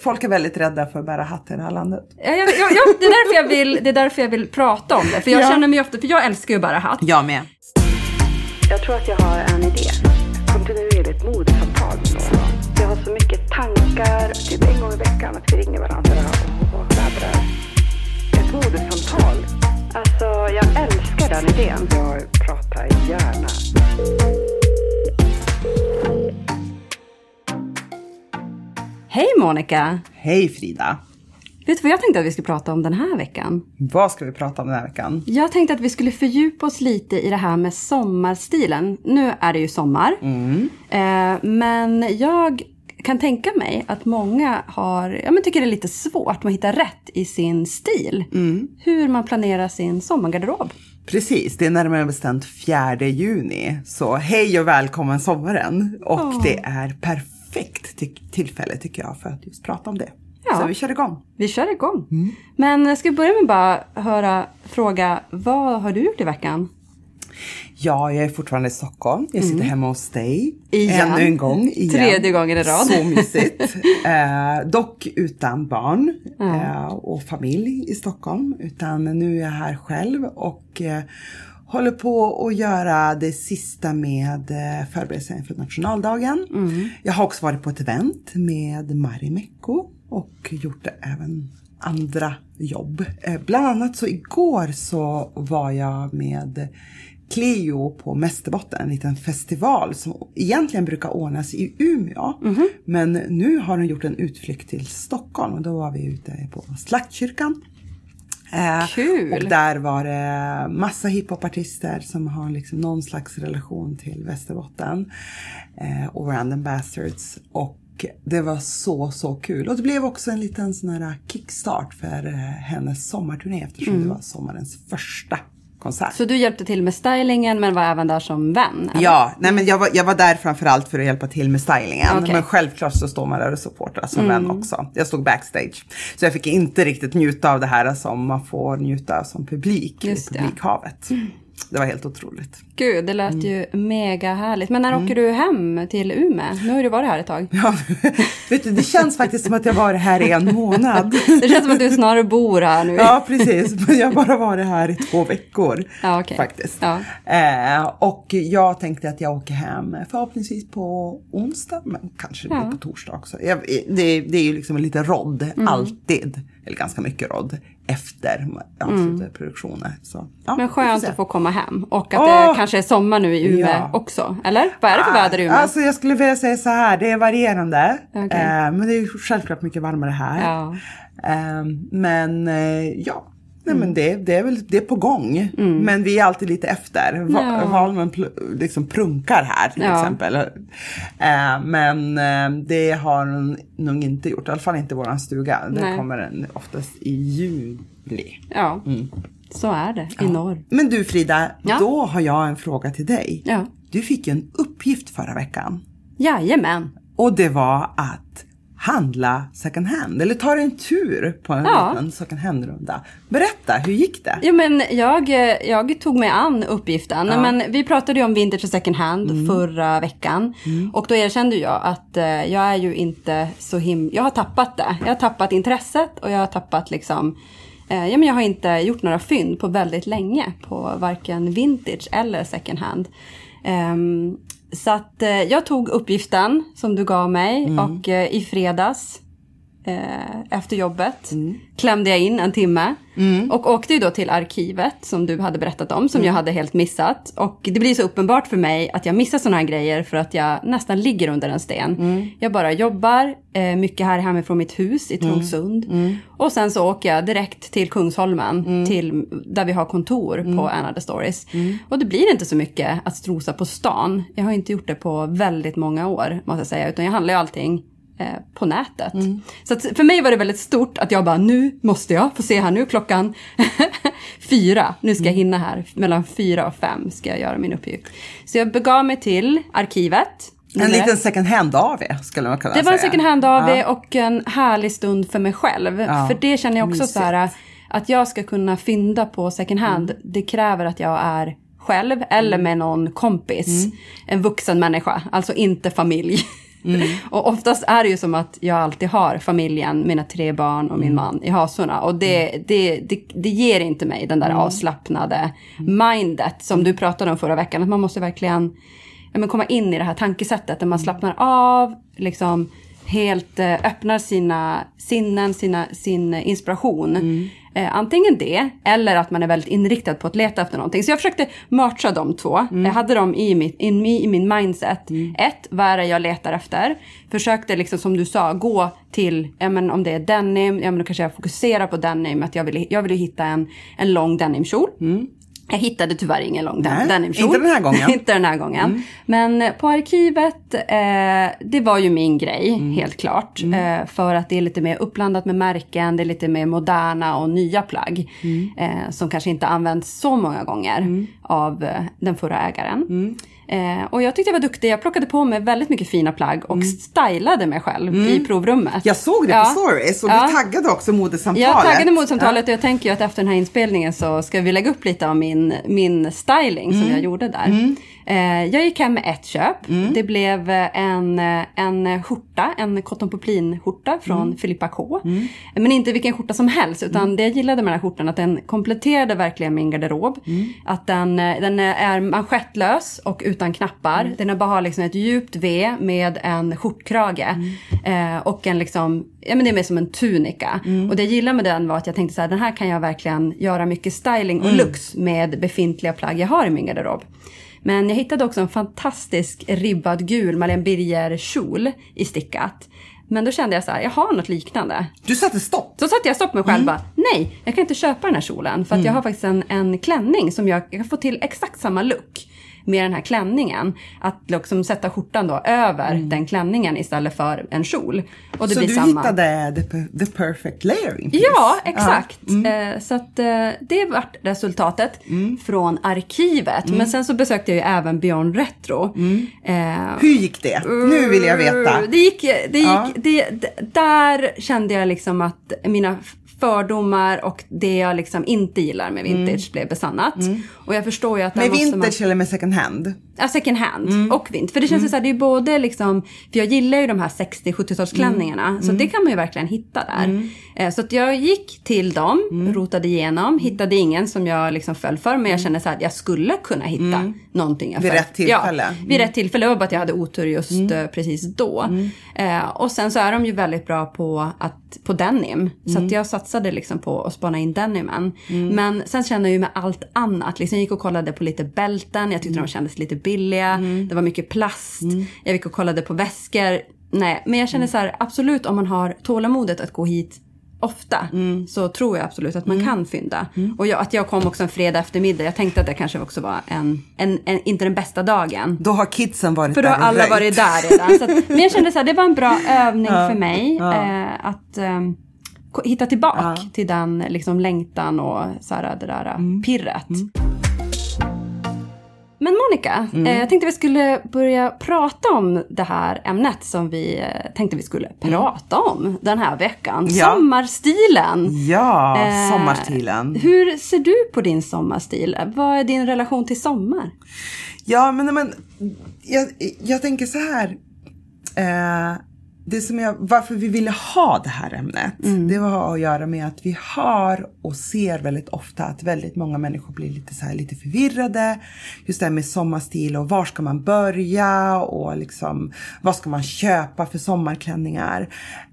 Folk är väldigt rädda för att bära hatt i det här landet. Ja, ja, ja, ja, det, är därför jag vill, det är därför jag vill prata om det. För jag Ja. känner mig ofta, för jag älskar ju att bära hatt. Jag med. Jag tror att jag har en idé. Kontinuerligt mordsamtal med någon. Jag har så mycket tankar, typ en gång i veckan, att vi ringer varandra och, laddar. Ett mordsamtal. Alltså, jag älskar den idén. Jag pratar gärna. Hej Monica! Hej Frida. Vet du vad jag tänkte att vi skulle prata om den här veckan? Vad ska vi prata om den här veckan? Jag tänkte att vi skulle fördjupa oss lite i det här med sommarstilen. Nu är det ju sommar. Eh, men jag kan tänka mig att många har, ja, men tycker det är lite svårt att hitta rätt i sin stil. Hur man planerar sin sommargarderob. Precis, det är närmare bestämt 4 juni. Så hej och välkommen sommaren. Och det är perfekt ty- tillfälle tycker jag för att just prata om det. Ja. Så vi kör igång. Vi kör igång. Men ska vi börja med bara höra, fråga, vad har du gjort i veckan? Ja, jag är fortfarande i Stockholm. Jag sitter hemma hos dig. Igen. Ännu en gång. Igen. Tredje gången i rad. Så mysigt. eh, dock utan barn eh, och familj i Stockholm. Utan nu är jag här själv och eh, håller på att göra det sista med eh, förberedelserna inför nationaldagen. Jag har också varit på ett event med Marimekko och gjort det även andra jobb. Eh, bland annat så igår så var jag med Cleo på Mästerbotten, en liten festival som egentligen brukar ordnas i Umeå. Men nu har hon gjort en utflykt till Stockholm och då var vi ute på Slaktkyrkan. Eh, Kul. Och där var det massa hiphopartister som har liksom någon slags relation till Västerbotten. Eh, och Random Bastards. Och det var så, så kul. Och det blev också en liten sån här kickstart för eh, hennes sommarturné eftersom det var sommarens första konsert. Så du hjälpte till med stylingen men var även där som vän? eller? Ja, nej men jag var, jag var där framförallt för att hjälpa till med stylingen. Mm. Men självklart så står man där och supportar som vän också. Jag stod backstage. Så jag fick inte riktigt njuta av det här som man får njuta av som publik Just i publikhavet. Det var helt otroligt. Gud, det lät ju Mm. mega härligt. Men när åker du hem till Umeå? Nu har du varit här ett tag. Ja, vet du, det känns faktiskt som att jag varit här i en månad. Det känns som att du snarare bor här nu. Ja, precis. Men jag har bara varit här i två veckor. Ja, okej. Faktiskt. Ja. Eh, och jag tänkte att jag åker hem förhoppningsvis på onsdag, men kanske det Ja. på torsdag också. Jag, det, det är ju liksom en liten rodd, Mm. alltid. Eller ganska mycket rodd efter avslutade produktioner. Så, ja, Mm. Men skönt att få komma hem. Och att Åh! det kanske är sommar nu i Umeå Ja. också. Eller? Vad är det för väder i Umeå? Alltså jag skulle vilja säga så här, det är varierande. Okej. Eh, men det är självklart mycket varmare här. Ja. Eh, men eh, ja, Nej, Mm. men det, det är väl det är på gång. Men vi är alltid lite efter. Va- Ja. Valmen liksom prunkar här till Ja. exempel. Eh, men eh, det har den nog inte gjort, i alla fall inte i våran stuga. Det Nej. kommer den oftast i juli. Ja, Mm. så är det i norr. Men du Frida, Ja. då har jag en fråga till dig. Ja. Du fick ju en uppgift förra veckan. Jajamän. Och det var att handla second hand, eller ta dig en tur på en Ja. liten second hand-runda. Berätta, hur gick det? Jo men jag, jag tog mig an uppgiften. Men vi pratade ju om vintage och second hand Mm. förra veckan. Och då erkände jag att eh, jag är ju inte så him... Jag har tappat det. Jag har tappat intresset och jag har tappat liksom... Eh, ja men jag har inte gjort några fynd på väldigt länge på varken vintage eller second hand. Ehm, så att eh, jag tog uppgiften som du gav mig Mm. och eh, i fredags eh, efter jobbet. Klämde jag in en timme. Och åkte ju då till arkivet som du hade berättat om, som jag hade helt missat. Och det blir så uppenbart för mig att jag missar sådana här grejer för att jag nästan ligger under en sten. Jag bara jobbar eh, mycket här hemifrån mitt hus i Trångsund. Och sen så åker jag direkt till Kungsholmen, till, där vi har kontor på Anna the Stories. Och det blir inte så mycket att strosa på stan. Jag har inte gjort det på väldigt många år, måste jag säga. Utan jag handlar ju allting på nätet. Så att för mig var det väldigt stort att jag bara, nu måste jag få se här nu klockan fyra. Nu ska jag hinna här. Mellan fyra och fem ska jag göra min uppgift. Så jag begav mig till arkivet. En liten second hand-AW skulle man kunna Det säga. var en second hand-AW Ja. och en härlig stund för mig själv. Ja, För det känner jag också mysigt. så här, att jag ska kunna fynda på second hand. Mm. Det kräver att jag är själv eller med någon kompis. Mm. En vuxen människa, alltså inte familj. Mm. och oftast är det ju som att jag alltid har familjen, mina tre barn och min Mm. man i hasorna. Och det, det, det, det ger inte mig den där Mm. avslappnade mindet som du pratade om förra veckan. Att man måste verkligen ja, men komma in i det här tankesättet där man slappnar av, liksom helt eh, öppnar sina sinnen, sina, sin inspiration. Eh, antingen det, eller att man är väldigt inriktad på att leta efter någonting. Så jag försökte matcha de två. Jag hade dem i, mitt, in, i min mindset. Ett, vad är det jag letar efter? Försökte liksom som du sa, gå till, ja, men om det är denim, ja, men då kanske jag fokuserar på denim. Att jag ville, jag ville hitta en, en lång denimkjol. Jag hittade tyvärr ingen lång den- Nej, denimkjol. inte den här gången. inte den här gången. Men eh, på arkivet, eh, det var ju min grej, helt klart. Eh, för att det är lite mer uppblandat med märken, det är lite mer moderna och nya plagg. Eh, som kanske inte används så många gånger av eh, den förra ägaren. Eh, och jag tyckte jag var duktig, jag plockade på mig väldigt mycket fina plagg och stylade mig själv i provrummet. Jag såg det Ja. på stories och Ja. du taggade också modesamtalet. Jag taggade motsamtalet och jag tänker ju att efter den här inspelningen så ska vi lägga upp lite av min, min styling som jag gjorde där. Eh, jag gick hem med ett köp. Det blev eh, en, eh, en skjorta, en cotton poplin skjorta från Filippa K. Men inte vilken skjorta som helst utan det jag gillade med den här skjortan att den kompletterade verkligen min garderob. Att den, den är manschettlös och utan knappar. Den bara har liksom ett djupt V med en skjortkrage. Eh, och en liksom, ja men det är mer som en tunika. Och det jag gillade med den var att jag tänkte så här, den här kan jag verkligen göra mycket styling och looks med befintliga plagg jag har i min garderob. Men jag hittade också en fantastisk ribbad gul Marlene Birger kjol i stickat. Men då kände jag så här, jag har något liknande. Du satte stopp. Så satte jag stopp mig själv bara, nej, jag kan inte köpa den här kjolen. För att jag har faktiskt en, en klänning som jag, jag kan få till exakt samma look med den här klänningen. Att liksom sätta skjortan då över den klänningen istället för en kjol. Och det Så blir du samma. hittade the, the perfect layering piece. Ja, exakt. Eh, så att, eh, det vart resultatet från arkivet. Men sen så besökte jag ju även Beyond Retro. Eh, Hur gick det? Nu vill jag veta. det gick, det gick, Ja. det, där kände jag liksom att mina fördomar och det jag liksom inte gillar med vintage blev besannat. Och jag förstår ju att Med måste man... vintage eller med second hand? Ja, second hand och vintage. För det känns ju så här, det är ju både liksom, för jag gillar ju de här 60-70-talsklänningarna. Så det kan man ju verkligen hitta där. Eh, Så att jag gick till dem, rotade igenom, hittade ingen som jag liksom föll för. Men jag kände så här, att jag skulle kunna hitta någonting jag Vid rätt tillfälle. Ja, vid rätt tillfälle. Det var bara att jag hade otur just eh, precis då. Eh, och sen så är de ju väldigt bra på, att, på denim. Så att jag satsade liksom på att spana in denimen. Men sen kände jag ju med allt annat. Liksom jag gick och kollade på lite bälten. Jag tyckte de kändes lite billiga. Det var mycket plast. Jag gick och kollade på väskor. Nej, men jag kände så här, absolut om man har tålamodet att gå hit ofta så tror jag absolut att man kan fynda. Och jag, att jag kom också en fredag eftermiddag. Jag tänkte att det kanske också var en, en, en inte den bästa dagen. Då har kidsen varit För då där har alla varit där redan. Så att, men jag kände så här, det var en bra övning för mig. Eh, att eh, ko- hitta tillbaka till den liksom, längtan och så här, det där Mm. pirret. Men Monica, Mm. eh, jag tänkte vi skulle börja prata om det här ämnet som vi eh, tänkte vi skulle prata om den här veckan. Mm. Ja. Sommarstilen. Ja, Eh, sommarstilen. Hur ser du på din sommarstil? Vad är din relation till sommar? Ja, men, men jag, jag tänker så här. Eh, det som jag, varför vi ville ha det här ämnet, det var att göra med att vi har och ser väldigt ofta att väldigt många människor blir lite så här lite förvirrade. Just det här med sommarstil och var ska man börja och liksom vad ska man köpa för sommarklänningar.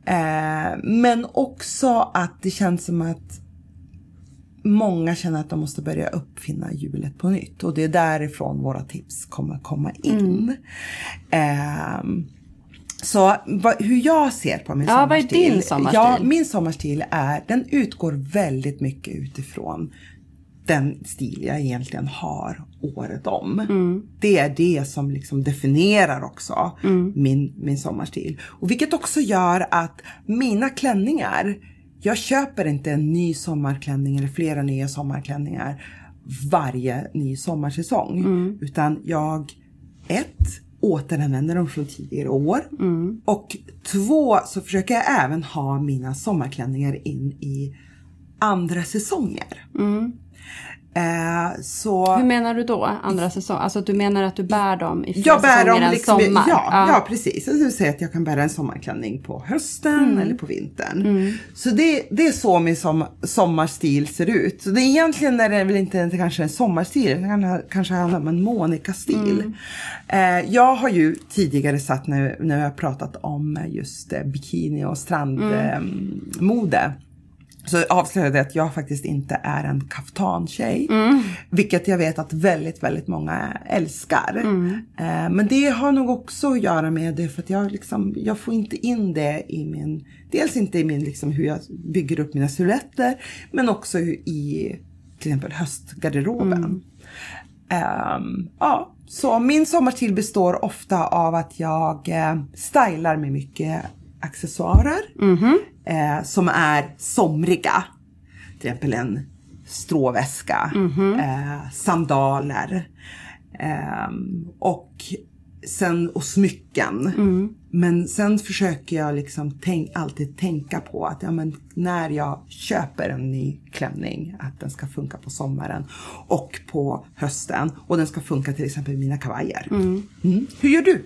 Eh, men också att det känns som att många känner att de måste börja uppfinna hjulet på nytt och det är därifrån våra tips kommer komma in. Ehm, så vad, hur jag ser på min Ja, vad är sommarstil. din sommarstil? Ja, min sommarstil är, den utgår väldigt mycket utifrån den stil jag egentligen har året om. Mm. Det är det som liksom definierar också min, min sommarstil. Och vilket också gör att mina klänningar, jag köper inte en ny sommarklänning eller flera nya sommarklänningar varje ny sommarsäsong. Mm. Utan jag, ett, återanvänder dem från tidigare år. Mm. Och två, så försöker jag även ha mina sommarklänningar in i andra säsonger. Eh, så... Mm. Hur menar du då, andra säsong? Alltså du menar att du bär dem i fler Jag bär dem liksom, sommar? ja, ja. precis. Jag skulle säga att jag kan bära en sommarklänning på hösten Mm. eller på vintern. Så det, det är så min som, sommarstil ser ut. Så det är egentligen är det väl inte, kanske en sommarstil, det kan kanske handla om en Monica-stil. Mm. Eh, jag har ju tidigare satt när, när jag pratat om just eh, bikini och strandmode. Eh, så avslöjade jag att jag faktiskt inte är en kaftantjej. Vilket jag vet att väldigt, väldigt många älskar. Eh, men det har nog också att göra med det för att jag liksom, jag får inte in det i min, dels inte i min liksom hur jag bygger upp mina silhuetter. Men också i till exempel höstgarderoben. Ehm, ja, så min sommarstil består ofta av att jag eh, stylar med mycket accessoarer eh, som är somriga. Till exempel en stråväska, eh, sandaler ehm, och sen och smycken. Men sen försöker jag liksom tänk, alltid tänka på att ja, men när jag köper en ny klänning att den ska funka på sommaren och på hösten och den ska funka till exempel i mina kavajer. Mm. Hur gör du?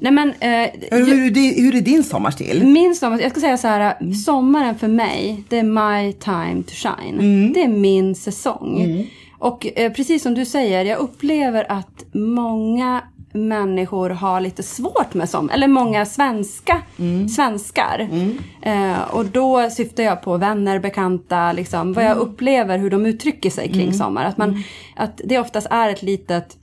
Nej men, eh, Hur, hur, hur är din sommarstil? Min sommar, jag ska säga så här, Mm. sommaren för mig, det är my time to shine. Mm. Det är min säsong. Och eh, precis som du säger, jag upplever att många människor har lite svårt med sommar, eller många svenska, Mm. svenskar. Eh, och då syftar jag på vänner, bekanta, liksom, vad jag Mm. upplever, hur de uttrycker sig kring sommar. Att, man, att det oftast är ett litet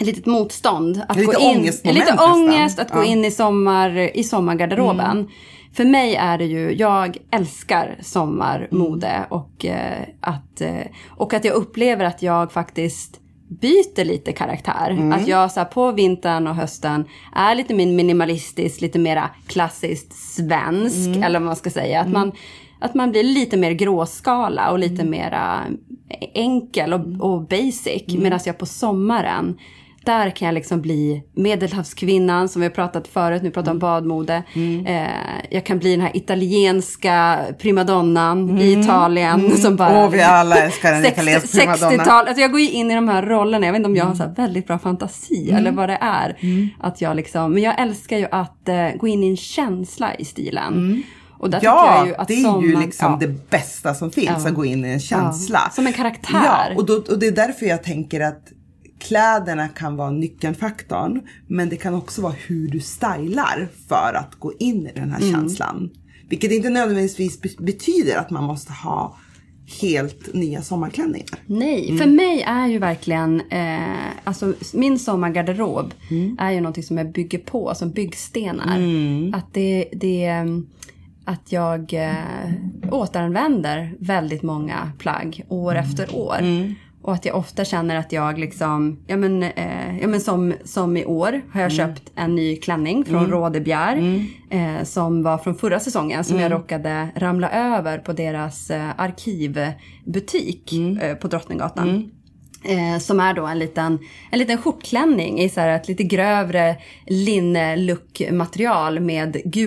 ett litet motstånd. Att Lite gå in, Lite nästan. ångest att gå Ja. Mm. in i, sommar, i sommargarderoben. För mig är det ju, jag älskar sommarmode Mm. och, eh, att, eh, och att jag upplever att jag faktiskt byter lite karaktär. Mm. Att jag så här, på vintern och hösten är lite mer minimalistisk, lite mera klassiskt svensk. Mm. Eller vad man ska säga. Att, man, att man blir lite mer gråskala och lite Mm. mera enkel och, och basic. Medan jag på sommaren där kan jag liksom bli medelhavskvinnan som vi har pratat förut, nu pratar om badmode. Eh, jag kan bli den här italienska primadonnan i Italien som bara... Åh, vi alla älskar en italiensk primadonna. 60-tal, alltså jag går ju in i de här rollerna, jag vet inte om jag har så här väldigt bra fantasi eller vad det är. Att jag liksom, men jag älskar ju att eh, gå in i en känsla i stilen. Ja, ju det är ju sommar- liksom ja. det bästa som finns, Ja. att gå in i en känsla. Ja, som en karaktär. Ja, och, då, och det är därför jag tänker att kläderna kan vara nyckelfaktorn, men det kan också vara hur du stylar för att gå in i den Mm. här känslan. Vilket inte nödvändigtvis be- betyder att man måste ha helt nya sommarklänningar. Nej, för mig är ju verkligen, eh, alltså min sommargarderob är ju någonting som jag bygger på som byggstenar. Att det, det mm, att jag eh, återanvänder väldigt många plagg år efter år. Och att jag ofta känner att jag liksom, ja men, eh, ja men som, som i år har jag köpt en ny klänning från Rode Bjer. Eh, som var från förra säsongen som jag råkade ramla över på deras eh, arkivbutik eh, på Drottninggatan. Eh, som är då en liten, en liten skjortklänning i så här ett lite grövre linne-look-material med gul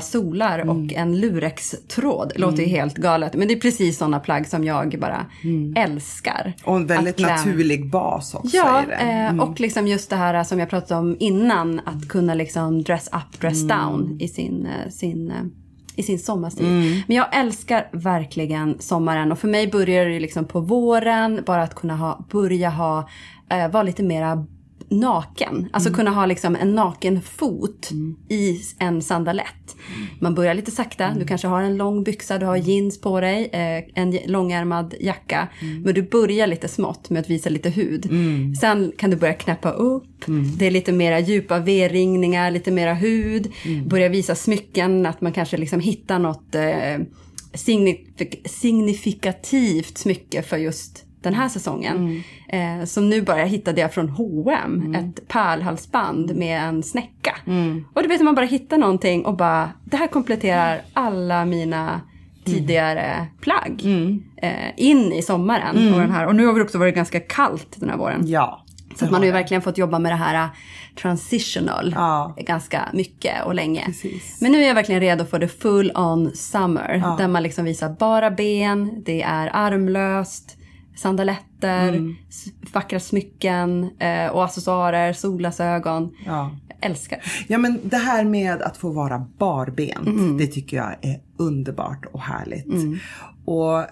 solar och en lurex-tråd. Låter ju helt galet. Men det är precis sådana plagg som jag bara älskar. Och en väldigt klä- naturlig bas också Ja, i det. eh, och liksom just det här som jag pratade om innan. Att kunna liksom dress up, dress down i sin, eh, sin, eh, i sin sommarstil. Men jag älskar verkligen sommaren. Och för mig börjar det liksom på våren. Bara att kunna ha, börja ha, eh, vara lite mera naken. Alltså kunna ha liksom en naken fot i en sandalett. Man börjar lite sakta. Du kanske har en lång byxa, du har jeans på dig, eh, en långärmad jacka. Men du börjar lite smått med att visa lite hud. Sen kan du börja knäppa upp. Det är lite mera djupa V-ringningar, lite mera hud. Börja visa smycken, att man kanske liksom hittar något eh, signifik- signifikativt smycke för just den här säsongen. Eh, som nu bara hittade jag från H&M ett pärlhalsband med en snäcka. Och du vet man bara hittar någonting och bara, det här kompletterar alla mina tidigare plagg. Eh, in i sommaren. Och, den här. och nu har det också varit ganska kallt den här våren. Ja. Så man har ju verkligen fått jobba med det här uh, transitional Ja. ganska mycket och länge. Precis. Men nu är jag verkligen redo för the full on summer. Där man liksom visar bara ben, det är armlöst, sandaletter, Mm. vackra smycken eh, och accessoarer, solglasögon. Ja. Älskar. Ja men det här med att få vara barbent, Mm. det tycker jag är underbart och härligt. Och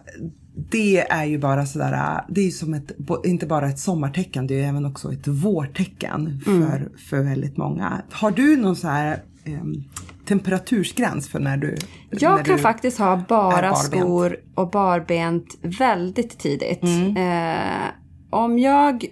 det är ju bara sådär, det är ju som ett, inte bara ett sommartecken, det är ju även också ett vårtecken Mm. för, för väldigt många. Har du någon så här em, temperatursgräns för när du Jag när kan du faktiskt ha bara skor och barbent väldigt tidigt. Mm. Eh, om jag...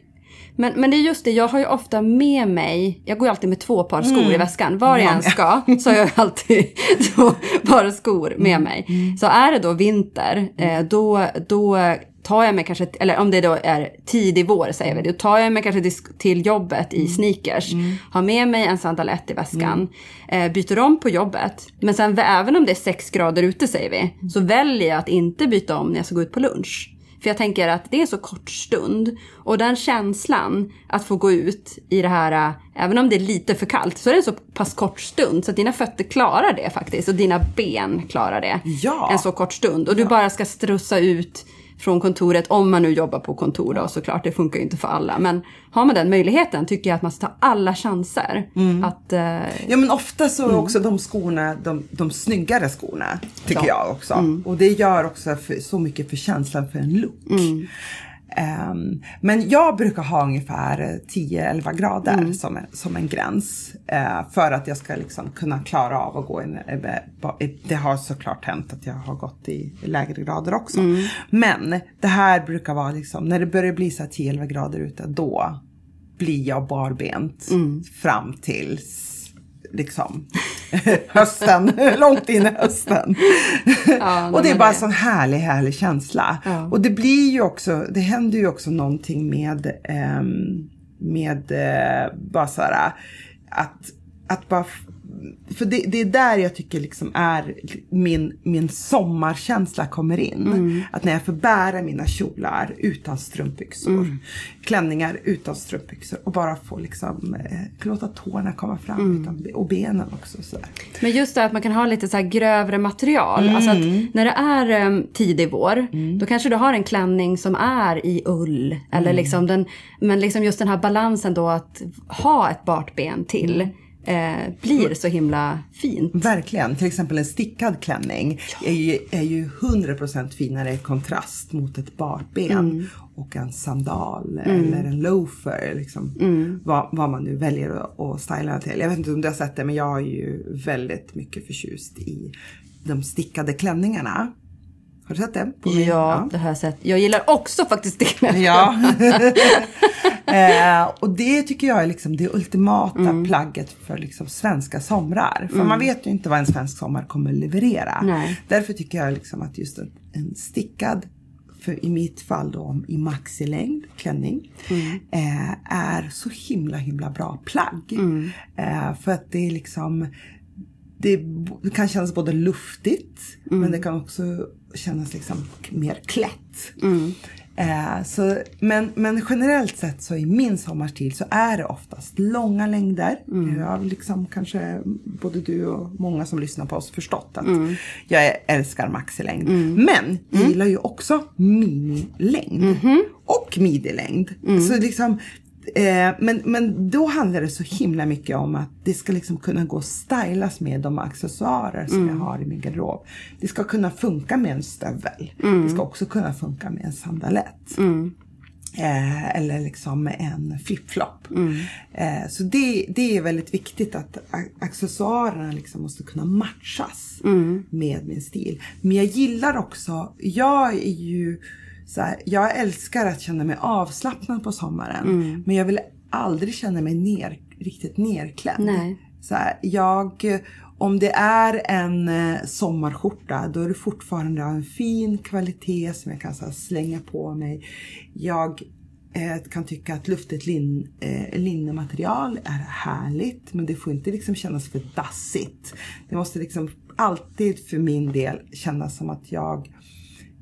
Men, men det är just det, jag har ju ofta med mig, jag går ju alltid med två par skor Mm. i väskan. Var jag än ska så har jag alltid två par skor med Mm. mig. Så är det då vinter, eh, då, då tar jag mig kanske, eller om det då är tidig vår säger vi, då tar jag mig kanske till, jobbet Mm. i sneakers. Har med mig en sandalett i väskan. Eh, byter om på jobbet. Men sen även om det är sex grader ute säger vi, så väljer jag att inte byta om när jag ska gå ut på lunch. För jag tänker att det är så kort stund. Och den känslan att få gå ut i det här, äh, även om det är lite för kallt, så är det en så pass kort stund. Så att dina fötter klarar det faktiskt. Och dina ben klarar det. Ja. En så kort stund. Och du bara ska strussa ut från kontoret, om man nu jobbar på kontor då såklart. Det funkar ju inte för alla. Men har man den möjligheten tycker jag att man ska ta alla chanser. Att, eh, Ja men ofta så är också de skorna de, de snyggare skorna. Tycker Ja. jag också. Och det gör också för, så mycket för känslan för en look. Ehm, men jag brukar ha ungefär 10-11 grader som, en- som en gräns. eh, för att jag ska liksom kunna klara av att gå in. eh, Det har såklart hänt att jag har gått i lägre grader också. Men det här brukar vara liksom, när det börjar bli så här 10-11 grader ute, då blir jag barbent fram tills liksom hösten, långt in i hösten. och det är bara en sån härlig, härlig känsla. Ja. Och det blir ju också, det händer ju också någonting med, ehm, med eh, bara så här, att, att bara för det, det är där jag tycker liksom är min, min sommarkänsla kommer in. Mm. Att när jag får bära mina kjolar utan strumpbyxor. Mm. Klänningar utan strumpbyxor. Och bara få liksom eh, låta tårna komma fram. Mm. Utan, och benen också. Sådär. Men just det att man kan ha lite så grövre material. Alltså att när det är um, tidig vår, då kanske du har en klänning som är i ull. Eller liksom den, men liksom just den här balansen då att ha ett bart ben till. Eh, blir så himla fint. Verkligen. Till exempel en stickad klänning är, ju, är ju 100% finare i kontrast mot ett barben. Mm. Och en sandal eller en loafer. Liksom, Mm. vad, vad man nu väljer att, att styla till. Jag vet inte om du har sett det men jag är ju väldigt mycket förtjust i de stickade klänningarna. Har du sett på mig? Ja, det har jag sett. Jag gillar också faktiskt det. Ja. Eh, och det tycker jag är liksom det ultimata Mm. plagget för liksom svenska somrar. För man vet ju inte vad en svensk sommar kommer leverera. Nej. Därför tycker jag liksom att just en, en stickad, för i mitt fall då i maxilängd klänning, eh, är så himla himla bra plagg. Eh, för att det är liksom det kan kännas både luftigt men det kan också kännas liksom mer klätt. Eh, så, men, men generellt sett så i min sommarstil så är det oftast långa längder. Jag har liksom kanske både du och många som lyssnar på oss förstått att jag älskar maxilängd. Men jag gillar ju också minilängd och midjelängd. Så liksom Eh, men, men då handlar det så himla mycket om att det ska liksom kunna gå att stylas med de accessoarer som jag har i min garderob. Det ska kunna funka med en stövel. Det ska också kunna funka med en sandalett. Eh, eller liksom en flipflop. Eh, så det, det är väldigt viktigt att accessoarerna liksom måste kunna matchas med min stil. Men jag gillar också, jag är ju så här, jag älskar att känna mig avslappnad på sommaren. Men jag vill aldrig känna mig ner, riktigt nerklädd. Nej. Så här, jag, om det är en eh, sommarskjorta då är det fortfarande av en fin kvalitet som jag kan här, slänga på mig. Jag eh, kan tycka att luftigt lin, eh, linnematerial är härligt men det får inte liksom kännas för dassigt. Det måste liksom alltid för min del kännas som att jag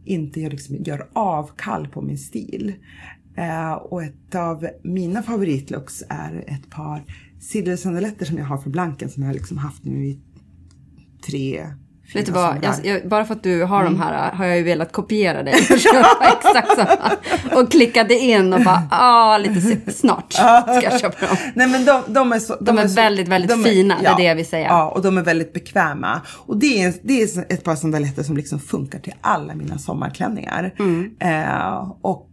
inte gör, liksom, gör avkall på min stil. Eh, och ett av mina favoritlooks är ett par silversandaletter som jag har för blanken som jag har liksom haft nu i tre, Vet du vad, jag, jag, bara för att du har Mm. de här har jag ju velat kopiera dig. Exakt samma. Och klickade in och bara, ah, lite snart ska jag köpa dem. Nej men de, de är så... De är så- väldigt, väldigt fina, det är det jag vill säga. Ja, och de är väldigt bekväma. Och det är, det är ett par sandaletter som liksom funkar till alla mina sommarklänningar. Mm. Eh, och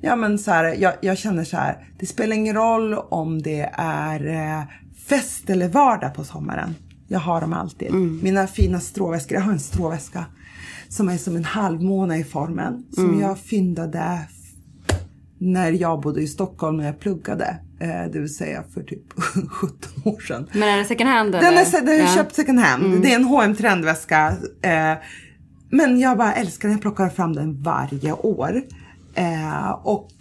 ja men så här, jag, jag känner så här, det spelar ingen roll om det är eh, fest eller vardag på sommaren. Jag har dem alltid. Mm. Mina fina stråväskor, jag har en stråväska som är som en halvmåne i formen. Som Mm. jag fyndade när jag bodde i Stockholm när jag pluggade. Eh, det vill säga för typ 17 år sedan. Men är det second hand eller? Den är, se- den är Ja. Mm. köpt second hand. Det är en H&M trendväska. Eh, men jag bara älskar den. Jag plockar fram den varje år. Eh, och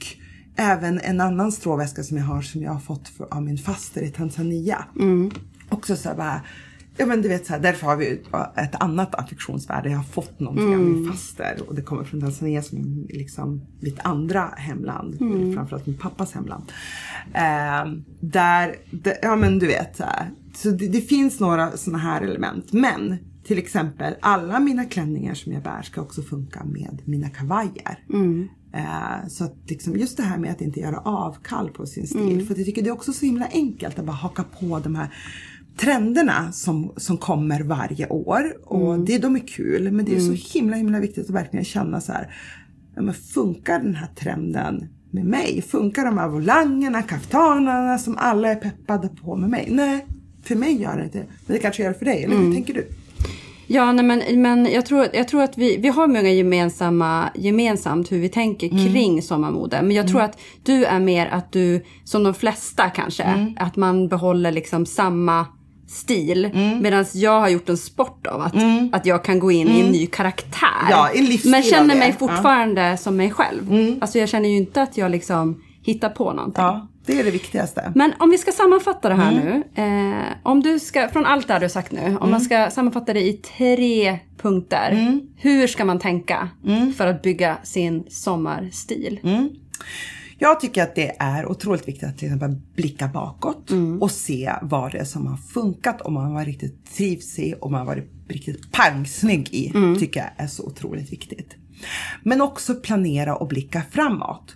även en annan stråväska som jag har som jag har fått för, av min faster i Tanzania. Mm. Också så här bara, ja men du vet så här, därför har vi ett annat affektionsvärde. Jag har fått någonting av Mm. min faster och det kommer från Tanzania som är liksom mitt andra hemland. Mm. Framförallt min pappas hemland. Eh, där, där, ja men du vet så här. Så det, det finns några sådana här element. Men till exempel alla mina klänningar som jag bär ska också funka med mina kavajer. Eh, så att liksom just det här med att inte göra avkall på sin stil. För jag tycker det är också så himla enkelt att bara haka på de här trenderna som, som kommer varje år. Och det, de är kul men det är så himla himla viktigt att verkligen känna så här. Ja, men funkar den här trenden med mig? Funkar de här volangerna, kaftanerna som alla är peppade på med mig? Nej, för mig gör det inte Men det kanske gör det för dig, eller hur tänker du? Ja, nej, men, men jag, tror, jag tror att vi, vi har många gemensamma, gemensamt hur vi tänker Mm. kring sommarmode. Men jag tror att du är mer att du, som de flesta kanske, Mm. att man behåller liksom samma stil. Mm. Medan jag har gjort en sport av att, att jag kan gå in i en ny karaktär. Mm. Ja, en men känner mig Ja. Mm. fortfarande som mig själv. Alltså jag känner ju inte att jag liksom hittar på någonting. Ja, det är det viktigaste. Men om vi ska sammanfatta det här Mm. nu. Eh, om du ska, från allt det här du har sagt nu, om Mm. man ska sammanfatta det i tre punkter. Hur ska man tänka Mm. för att bygga sin sommarstil? Jag tycker att det är otroligt viktigt att till exempel blicka bakåt och se vad det är som har funkat, om man har riktigt trivs i, om man har varit riktigt pangsnygg i. Tycker jag är så otroligt viktigt. Men också planera och blicka framåt.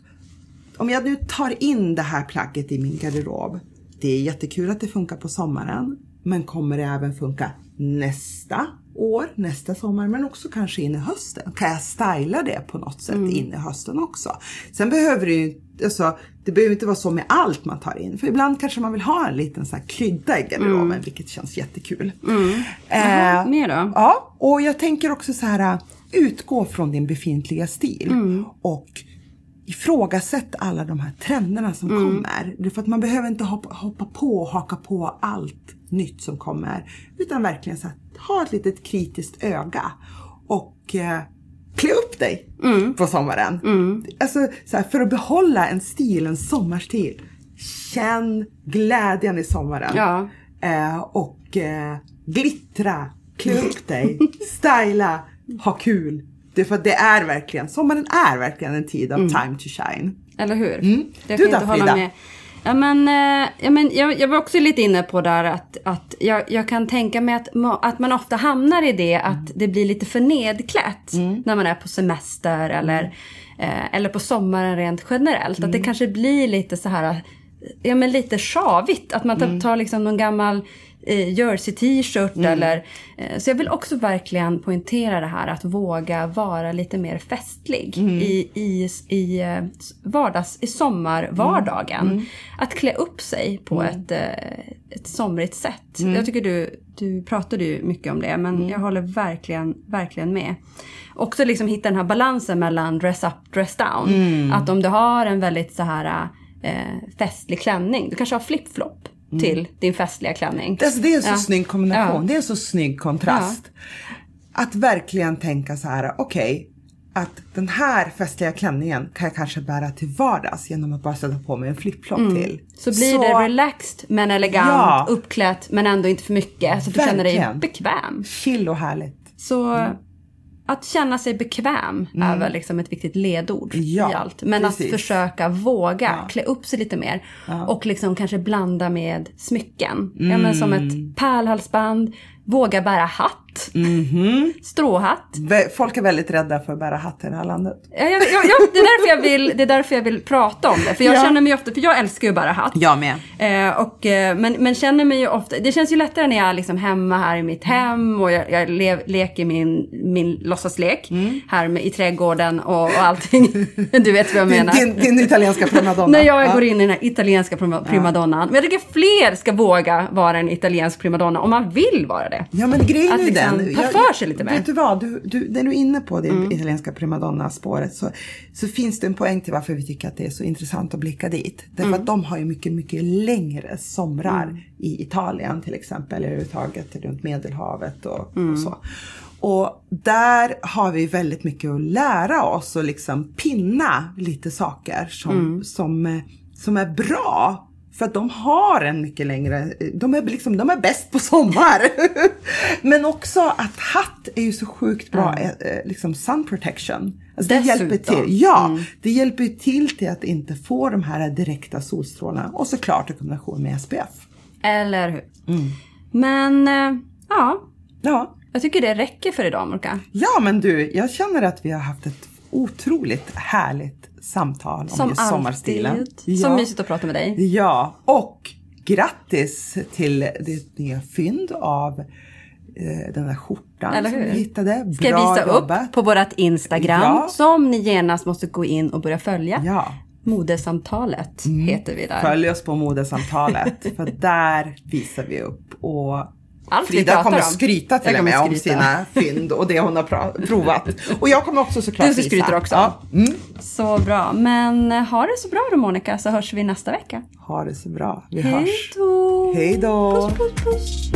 Om jag nu tar in det här plagget i min garderob. Det är jättekul att det funkar på sommaren. Men kommer det även funka nästa år, nästa sommar, men också kanske in i hösten? Kan jag styla det på något sätt in i hösten också? Sen behöver det ju alltså, det behöver inte vara så med allt man tar in. För ibland kanske man vill ha en liten så här krydda i garderoben, vilket känns jättekul. Jaha, Eh, mer då? Ja, och jag tänker också så här, utgå från din befintliga stil. Och ifrågasätt alla de här trenderna som kommer. Det är för att man behöver inte hoppa, hoppa på och haka på allt nytt som kommer. Utan verkligen så att ha ett litet kritiskt öga. Och eh, klä upp dig på sommaren. Alltså så här, för att behålla en stil, en sommarstil. Känn glädjen i sommaren. Ja. Eh, och eh, glittra, klä upp dig, styla, ha kul. Det är för det är verkligen, sommaren är verkligen en tid av time to shine. Eller hur? Det Mm. Du kan jag då, Frida? Ja, men, eh, ja, men jag, jag var också lite inne på där att, att jag, jag kan tänka mig att, att man ofta hamnar i det att Mm. det blir lite för nedklätt när man är på semester eller, eh, eller på sommaren rent generellt. Mm. Att det kanske blir lite så här, ja men lite sjavigt. Att man tar, Mm. tar liksom någon gammal eh, jersey t-shirt eller... Eh, så jag vill också verkligen poängtera det här att våga vara lite mer festlig i, i, i eh, vardags, i sommarvardagen. Att klä upp sig på ett, eh, ett somrigt sätt. Jag tycker du, du pratade ju mycket om det men jag håller verkligen, verkligen med. Också liksom hitta den här balansen mellan dress up, dress down. Att om du har en väldigt så här eh, festlig klänning, du kanske har flip-flop till din festliga klänning. Alltså det är en så Ja. snygg kombination, Ja. det är en så snygg kontrast. Att verkligen tänka så här, okej, att den här festliga klänningen kan jag kanske bära till vardags genom att bara sätta på mig en flip-flop till. Mm. Så blir det relaxed men elegant, Ja. uppklätt men ändå inte för mycket. Så att du känner dig Verkligen. bekväm. chill och härligt. Så att känna sig bekväm är väl liksom ett viktigt ledord Mm. Ja, i allt. Men precis. att försöka våga klä upp sig lite mer. Och liksom kanske blanda med smycken. Ja, men som Mm. ett pärlhalsband. Våga bära hatt. Mhm. Stråhatt. Vä- Folk är väldigt rädda för att bära hatt i det här landet. Ja, jag, jag, jag, det, är därför jag vill, det är därför jag vill prata om det. För jag Ja. känner mig ofta, för jag älskar ju att bära hatt. Jag med. Eh, och, eh, men, men känner mig ju ofta, det känns ju lättare när jag är liksom hemma här i mitt hem och jag, jag lev, leker min, min låtsaslek Mm. här med, i trädgården och, och allting. du vet vad jag Din, menar. din, din italienska primadonna. När jag Ja. går in i den här italienska prima, primadonnan. Men jag tycker fler ska våga vara en italiensk primadonna om man vill vara det. Ja men grejen är ju liksom den. ta för sig lite mer. Vet du vad, du, du, när du är inne på det Mm. italienska primadonna-spåret så, så finns det en poäng till varför vi tycker att det är så intressant att blicka dit. Därför Mm. att de har ju mycket, mycket längre somrar i Italien till exempel, eller överhuvudtaget runt Medelhavet och, Mm. och så. Och där har vi väldigt mycket att lära oss och liksom pinna lite saker som, Mm. som, som är bra. För att de har en mycket längre, de är, liksom, de är bäst på sommar. Men också att hatt är ju så sjukt bra, eh, liksom sun protection. Alltså det hjälper till. Ja, det hjälper till till att inte få de här direkta solstrålarna. Och såklart i kombination med SPF. Eller hur? Mm. Men eh, ja, Ja. jag tycker det räcker för idag Morka. ja, men du, jag känner att vi har haft ett otroligt härligt samtal om Som just sommarstilen. alltid. Så mysigt att prata med dig. Ja, och grattis till ditt nya fynd av eh, den där skjortan Eller som hur? du hittade. Ska jag Bra visa jobbat. upp på vårt Instagram Ja. som ni genast måste gå in och börja följa. Ja. Mm. Modesamtalet heter vi där. Följ oss på modesamtalet för där visar vi upp och Allt Frida kommer om. skryta till och med kommer om skryta. sina fynd och det hon har provat. Och jag kommer också såklart Du visa. skryter också. Ja. Mm. Så bra. Men eh, ha det så bra då Monica så hörs vi nästa vecka. Ha det så bra. Vi Hej hörs. Hej då. Puss puss puss!